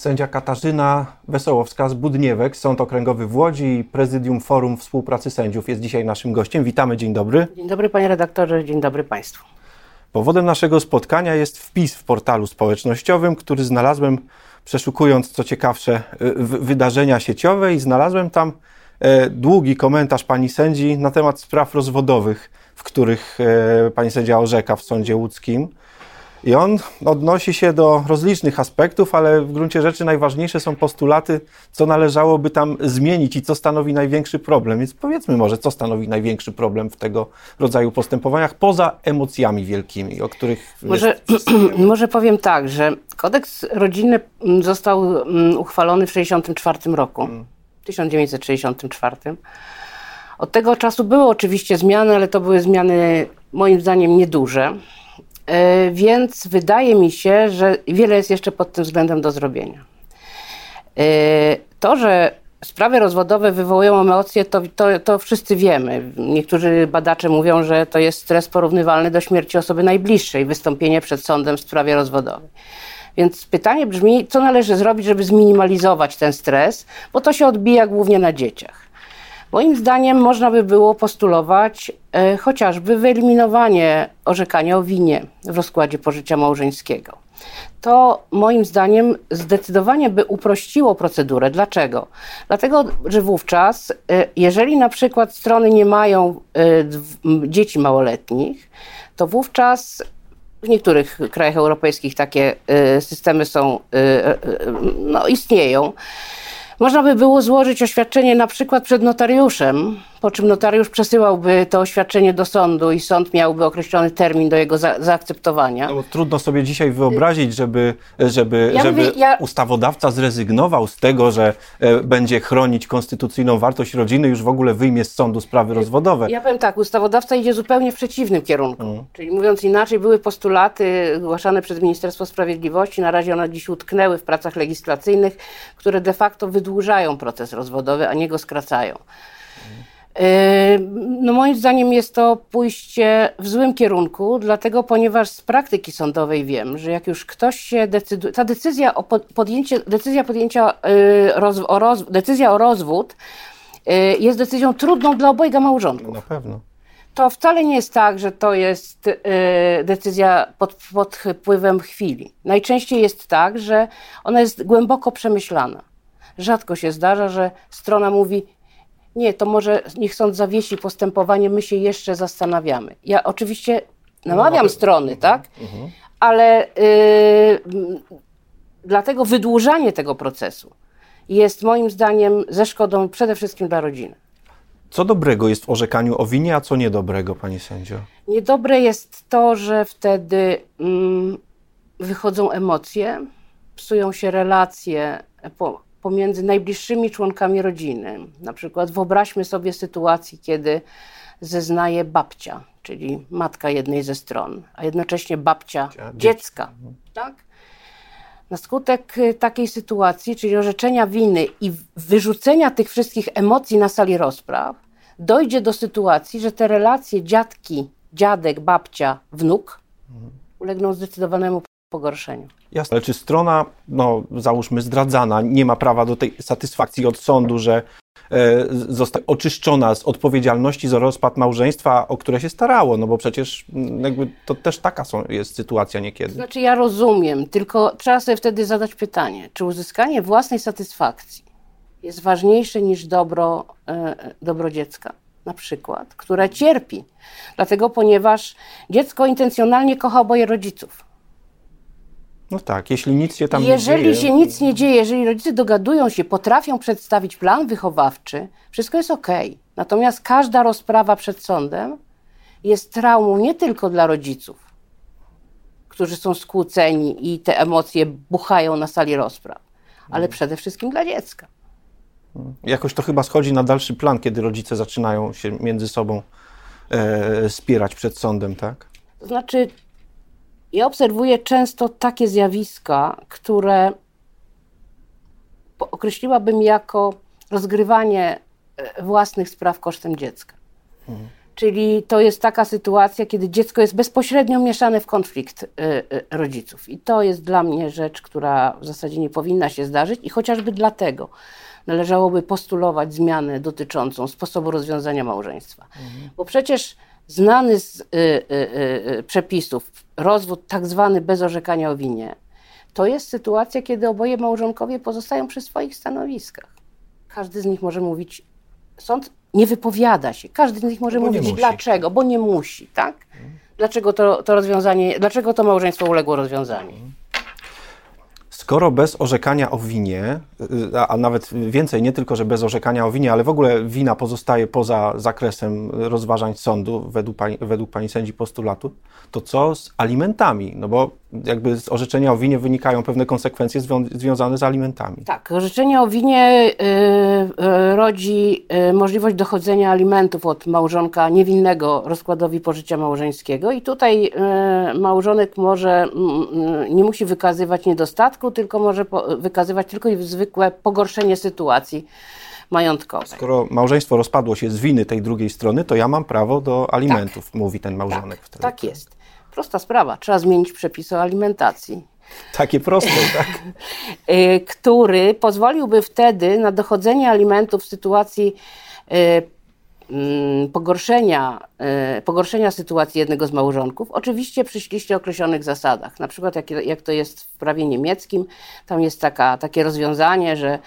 Sędzia Katarzyna Wesołowska z Budniewek, Sąd Okręgowy w Łodzi i Prezydium Forum Współpracy Sędziów jest dzisiaj naszym gościem. Witamy, dzień dobry. Dzień dobry panie redaktorze, dzień dobry państwu. Powodem naszego spotkania jest wpis w portalu społecznościowym, który znalazłem przeszukując co ciekawsze wydarzenia sieciowe i znalazłem tam e, długi komentarz pani sędzi na temat spraw rozwodowych, w których e, pani sędzia orzeka w sądzie łódzkim. I on odnosi się do rozlicznych aspektów, ale w gruncie rzeczy najważniejsze są postulaty, co należałoby tam zmienić i co stanowi największy problem. Więc powiedzmy może, co stanowi największy problem w tego rodzaju postępowaniach, poza emocjami wielkimi, o których. Może, może powiem tak, że kodeks rodzinny został mm, uchwalony w 1964 roku. Hmm. 1964. Od tego czasu były oczywiście zmiany, ale to były zmiany moim zdaniem nieduże. E, więc wydaje mi się, że wiele jest jeszcze pod tym względem do zrobienia. E, to, że sprawy rozwodowe wywołują emocje, to, to, to wszyscy wiemy. Niektórzy badacze mówią, że to jest stres porównywalny do śmierci osoby najbliższej, wystąpienie przed sądem w sprawie rozwodowej. Więc pytanie brzmi, co należy zrobić, żeby zminimalizować ten stres, bo to się odbija głównie na dzieciach. Moim zdaniem można by było postulować e, chociażby wyeliminowanie orzekania o winie w rozkładzie pożycia małżeńskiego. To moim zdaniem zdecydowanie by uprościło procedurę. Dlaczego? Dlatego, że wówczas, e, jeżeli na przykład strony nie mają e, dzieci małoletnich, to wówczas w niektórych krajach europejskich takie systemy są, no, istnieją można by było złożyć oświadczenie na przykład przed notariuszem, po czym notariusz przesyłałby to oświadczenie do sądu i sąd miałby określony termin do jego za zaakceptowania. No, trudno sobie dzisiaj wyobrazić, żeby, żeby, ja żeby mówię, ja... ustawodawca zrezygnował z tego, że e, będzie chronić konstytucyjną wartość rodziny, już w ogóle wyjmie z sądu sprawy rozwodowe. Ja powiem tak, ustawodawca idzie zupełnie w przeciwnym kierunku. Mm. Czyli mówiąc inaczej, były postulaty zgłaszane przez Ministerstwo Sprawiedliwości, na razie one dziś utknęły w pracach legislacyjnych, które de facto wydłużają proces rozwodowy, a nie go skracają. No moim zdaniem jest to pójście w złym kierunku, dlatego ponieważ z praktyki sądowej wiem, że jak już ktoś się decyduje, ta decyzja o podjęcie, decyzja podjęcia, y, o roz, decyzja o rozwód y, jest decyzją trudną dla obojga małżonków. Na pewno. To wcale nie jest tak, że to jest decyzja pod, pod wpływem chwili. Najczęściej jest tak, że ona jest głęboko przemyślana. Rzadko się zdarza, że strona mówi: nie, to może niech sąd zawiesi postępowanie, my się jeszcze zastanawiamy. Ja oczywiście namawiam no, strony, mhm, tak? Mhm. Ale y, dlatego wydłużanie tego procesu jest moim zdaniem ze szkodą przede wszystkim dla rodziny. Co dobrego jest w orzekaniu o winie, a co niedobrego, pani sędzio? Niedobre jest to, że wtedy mm, wychodzą emocje, psują się relacje po, pomiędzy najbliższymi członkami rodziny. Na przykład wyobraźmy sobie sytuację, kiedy zeznaje babcia, czyli matka jednej ze stron, a jednocześnie babcia dziecka. Mhm. Tak? Na skutek y, takiej sytuacji, czyli orzeczenia winy i wyrzucenia tych wszystkich emocji na sali rozpraw, dojdzie do sytuacji, że te relacje dziadki, dziadek, babcia, wnuk mhm. ulegną zdecydowanemu pogorszeniu. Jasne, ale czy strona, no załóżmy zdradzana, nie ma prawa do tej satysfakcji od sądu, że e, zostaje oczyszczona z odpowiedzialności za rozpad małżeństwa, o które się starało, no bo przecież mm, jakby to też taka są, jest sytuacja niekiedy. Znaczy ja rozumiem, tylko trzeba sobie wtedy zadać pytanie, czy uzyskanie własnej satysfakcji jest ważniejsze niż dobro, e, dobro dziecka? Na przykład, które cierpi, dlatego ponieważ dziecko intencjonalnie kocha oboje rodziców. No tak, jeśli nic się tam jeżeli nie dzieje. Jeżeli się nic nie dzieje, jeżeli rodzice dogadują się, potrafią przedstawić plan wychowawczy, wszystko jest ok. Natomiast każda rozprawa przed sądem jest traumą nie tylko dla rodziców, którzy są skłóceni i te emocje buchają na sali rozpraw, ale hmm. przede wszystkim dla dziecka. Jakoś to chyba schodzi na dalszy plan, kiedy rodzice zaczynają się między sobą e, spierać przed sądem, tak? To znaczy, ja obserwuję często takie zjawiska, które określiłabym jako rozgrywanie e, własnych spraw kosztem dziecka. Mhm. Czyli to jest taka sytuacja, kiedy dziecko jest bezpośrednio mieszane w konflikt y, y, rodziców. I to jest dla mnie rzecz, która w zasadzie nie powinna się zdarzyć, i chociażby dlatego należałoby postulować zmianę dotyczącą sposobu rozwiązania małżeństwa. Mhm. Bo przecież znany z y, y, y, przepisów rozwód tak zwany bez orzekania o winie, to jest sytuacja, kiedy oboje małżonkowie pozostają przy swoich stanowiskach. Każdy z nich może mówić, sąd nie wypowiada się, każdy z nich może no mówić dlaczego, bo nie musi, tak? Dlaczego to, to rozwiązanie, dlaczego to małżeństwo uległo rozwiązaniu? Skoro bez orzekania o winie, y, a nawet więcej, nie tylko, że bez orzekania o winie, ale w ogóle wina pozostaje poza zakresem rozważań sądu według pani, według pani sędzi postulatu, to co z alimentami? No bo jakby z orzeczenia o winie wynikają pewne konsekwencje zwią związane z alimentami. Tak, orzeczenie o winie y, y, rodzi y, możliwość dochodzenia alimentów od małżonka niewinnego rozkładowi pożycia małżeńskiego i tutaj y, małżonek może, y, nie musi wykazywać niedostatku, tylko może wykazywać tylko i zwykłe pogorszenie sytuacji majątkowej. Skoro małżeństwo rozpadło się z winy tej drugiej strony, to ja mam prawo do alimentów, tak. mówi ten małżonek tak, wtedy. Tak jest. Prosta sprawa. Trzeba zmienić przepisy o alimentacji. Takie proste, tak? Y, który pozwoliłby wtedy na dochodzenie alimentów w sytuacji y, mm, pogorszenia, y, pogorszenia sytuacji jednego z małżonków, oczywiście przy ściśle określonych zasadach. Na przykład jak, jak to jest w prawie niemieckim, tam jest taka, takie rozwiązanie, że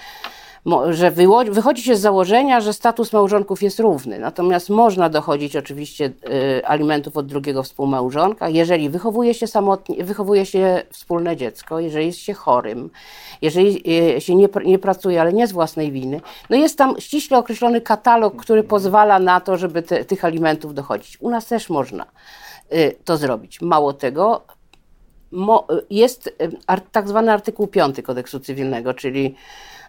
że wychodzi się z założenia, że status małżonków jest równy. Natomiast można dochodzić oczywiście y, alimentów od drugiego współmałżonka, jeżeli wychowuje się samotnie, wychowuje się wspólne dziecko, jeżeli jest się chorym, jeżeli y, się nie, nie pracuje, ale nie z własnej winy. No jest tam ściśle określony katalog, który pozwala na to, żeby te, tych alimentów dochodzić. U nas też można y, to zrobić. Mało tego, jest tak zwany artykuł 5 kodeksu cywilnego, czyli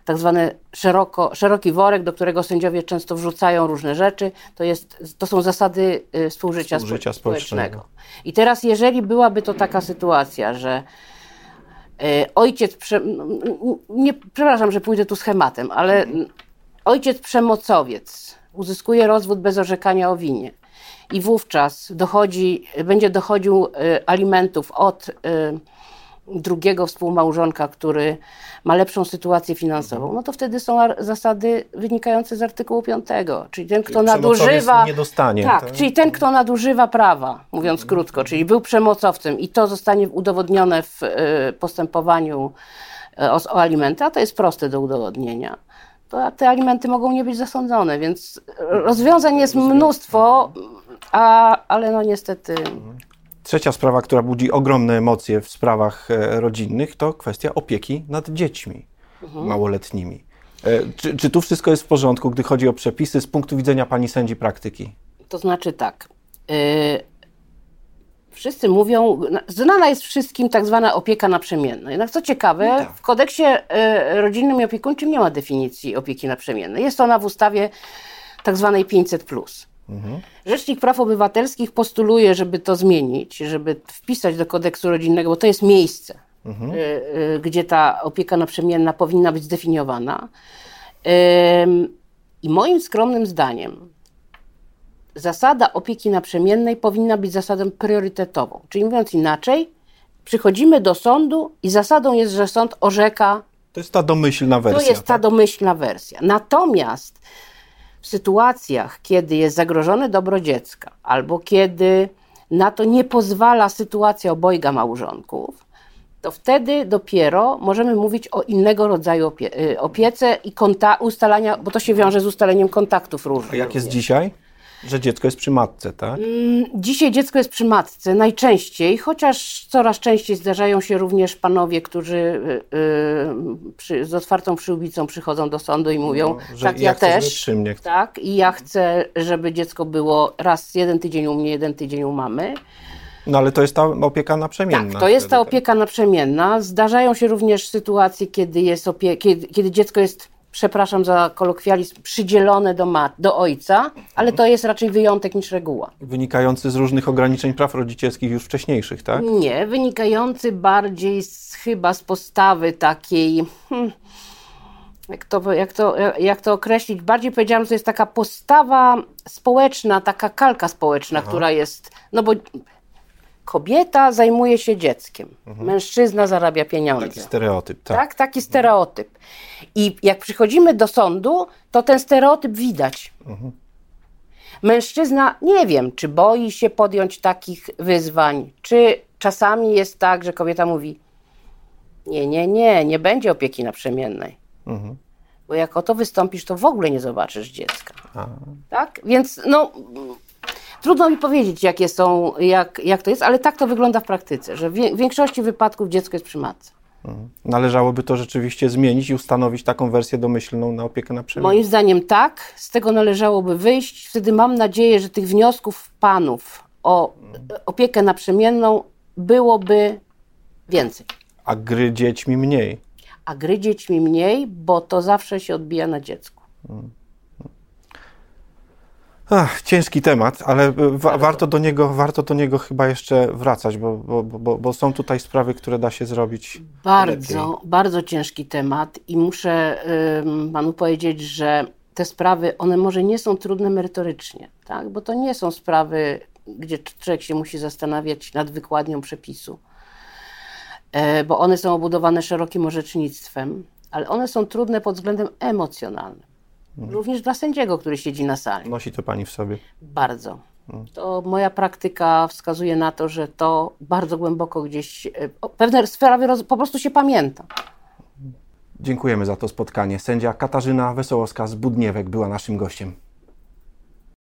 tak zwany szeroko, szeroki worek, do którego sędziowie często wrzucają różne rzeczy. To, jest, to są zasady y, współżycia, współżycia społecznego. I teraz, jeżeli byłaby to taka sytuacja, że y, ojciec, prze... nie, przepraszam, że pójdę tu schematem, ale ojciec przemocowiec uzyskuje rozwód bez orzekania o winie i wówczas dochodzi, będzie dochodził y, alimentów od drugiego współmałżonka, który ma lepszą sytuację finansową, no to wtedy są zasady wynikające z artykułu 5. Czyli ten, kto nadużywa. Nie dostanie, tak, tak, czyli ten, kto nadużywa prawa, mówiąc mhm. krótko, czyli był przemocowcem i to zostanie udowodnione w y, postępowaniu y, o, o alimenty, a to jest proste do udowodnienia. To te alimenty mogą nie być zasądzone, więc rozwiązań jest mnóstwo, a, ale no niestety. Trzecia sprawa, która budzi ogromne emocje w sprawach e, rodzinnych, to kwestia opieki nad dziećmi mhm. małoletnimi. E, czy, czy tu wszystko jest w porządku, gdy chodzi o przepisy z punktu widzenia pani sędzi praktyki? To znaczy tak. Yy, wszyscy mówią, znana jest wszystkim tak zwana opieka naprzemienna. Jednak co ciekawe, no tak. w kodeksie yy, rodzinnym i opiekuńczym nie ma definicji opieki naprzemiennej. Jest ona w ustawie tak zwanej 500. Mhm. Rzecznik Praw Obywatelskich postuluje, żeby to zmienić, żeby wpisać do kodeksu rodzinnego, bo to jest miejsce, mhm. y, y, gdzie ta opieka naprzemienna powinna być zdefiniowana. Y, I moim skromnym zdaniem zasada opieki naprzemiennej powinna być zasadą priorytetową. Czyli mówiąc inaczej, przychodzimy do sądu i zasadą jest, że sąd orzeka. To jest ta domyślna wersja. To jest ta tak? domyślna wersja. Natomiast w sytuacjach, kiedy jest zagrożone dobro dziecka, albo kiedy na to nie pozwala sytuacja obojga małżonków, to wtedy dopiero możemy mówić o innego rodzaju opie y, opiece i ustalania, bo to się wiąże z ustaleniem kontaktów różnych. A jak jest dzisiaj? Że dziecko jest przy matce, tak? Mm, dzisiaj dziecko jest przy matce najczęściej, chociaż coraz częściej zdarzają się również panowie, którzy yy, przy, z otwartą przyłbicą przychodzą do sądu i mówią, no, tak ja, ja też, tak, i ja chcę, żeby dziecko było raz jeden tydzień u mnie, jeden tydzień u mamy. No ale to jest ta opieka naprzemienna. Tak, to jest ta tak. opieka naprzemienna. Zdarzają się również sytuacje, kiedy, jest opie- kiedy, kiedy dziecko jest przepraszam za kolokwializm, przydzielone do, mat, do ojca, ale to jest raczej wyjątek niż reguła. Wynikający z różnych ograniczeń praw rodzicielskich już wcześniejszych, tak? Nie, wynikający bardziej z, chyba z postawy takiej. Hmm, jak to, jak, to, jak to określić? Bardziej powiedziałam, że to jest taka postawa społeczna, taka kalka społeczna, która jest, no bo kobieta zajmuje się dzieckiem, mężczyzna zarabia pieniądze. Taki stereotyp, tak. Tak, taki stereotyp. I jak przychodzimy do sądu, to ten stereotyp widać. Mężczyzna, nie wiem, czy boi się podjąć takich wyzwań, czy czasami jest tak, że kobieta mówi: Nie, nie, nie, nie będzie opieki naprzemiennej. Bo jak o to wystąpisz, to w ogóle nie zobaczysz dziecka. Tak? Więc no, trudno mi powiedzieć, jakie są, jak, jak to jest, ale tak to wygląda w praktyce, że w większości wypadków dziecko jest przy matce. Należałoby to rzeczywiście zmienić i ustanowić taką wersję domyślną na opiekę naprzemienną. Moim zdaniem tak, z tego należałoby wyjść. Wtedy mam nadzieję, że tych wniosków panów o opiekę naprzemienną byłoby więcej. A gry dziećmi mniej. A gry dziećmi mniej, bo to zawsze się odbija na dziecku. Ach, ciężki temat, ale e, wa- warto, do niego, warto do niego chyba jeszcze wracać, bo, bo, bo, bo są tutaj sprawy, które da się zrobić. Bardzo, bardzo ciężki temat i muszę ym, panu powiedzieć, że te sprawy, one może nie są trudne merytorycznie, tak? bo to nie są sprawy, gdzie człowiek się musi zastanawiać nad wykładnią przepisu, e, bo one są obudowane szerokim orzecznictwem, ale one są trudne pod względem emocjonalnym. Również dla sędziego, który siedzi na sali. Nosi to pani w sobie. Bardzo. To moja praktyka wskazuje na to, że to bardzo głęboko gdzieś, e, pewne sprawy po prostu się pamięta. Dziękujemy za to spotkanie. Sędzia Katarzyna Wesołowska z Budniewek była naszym gościem.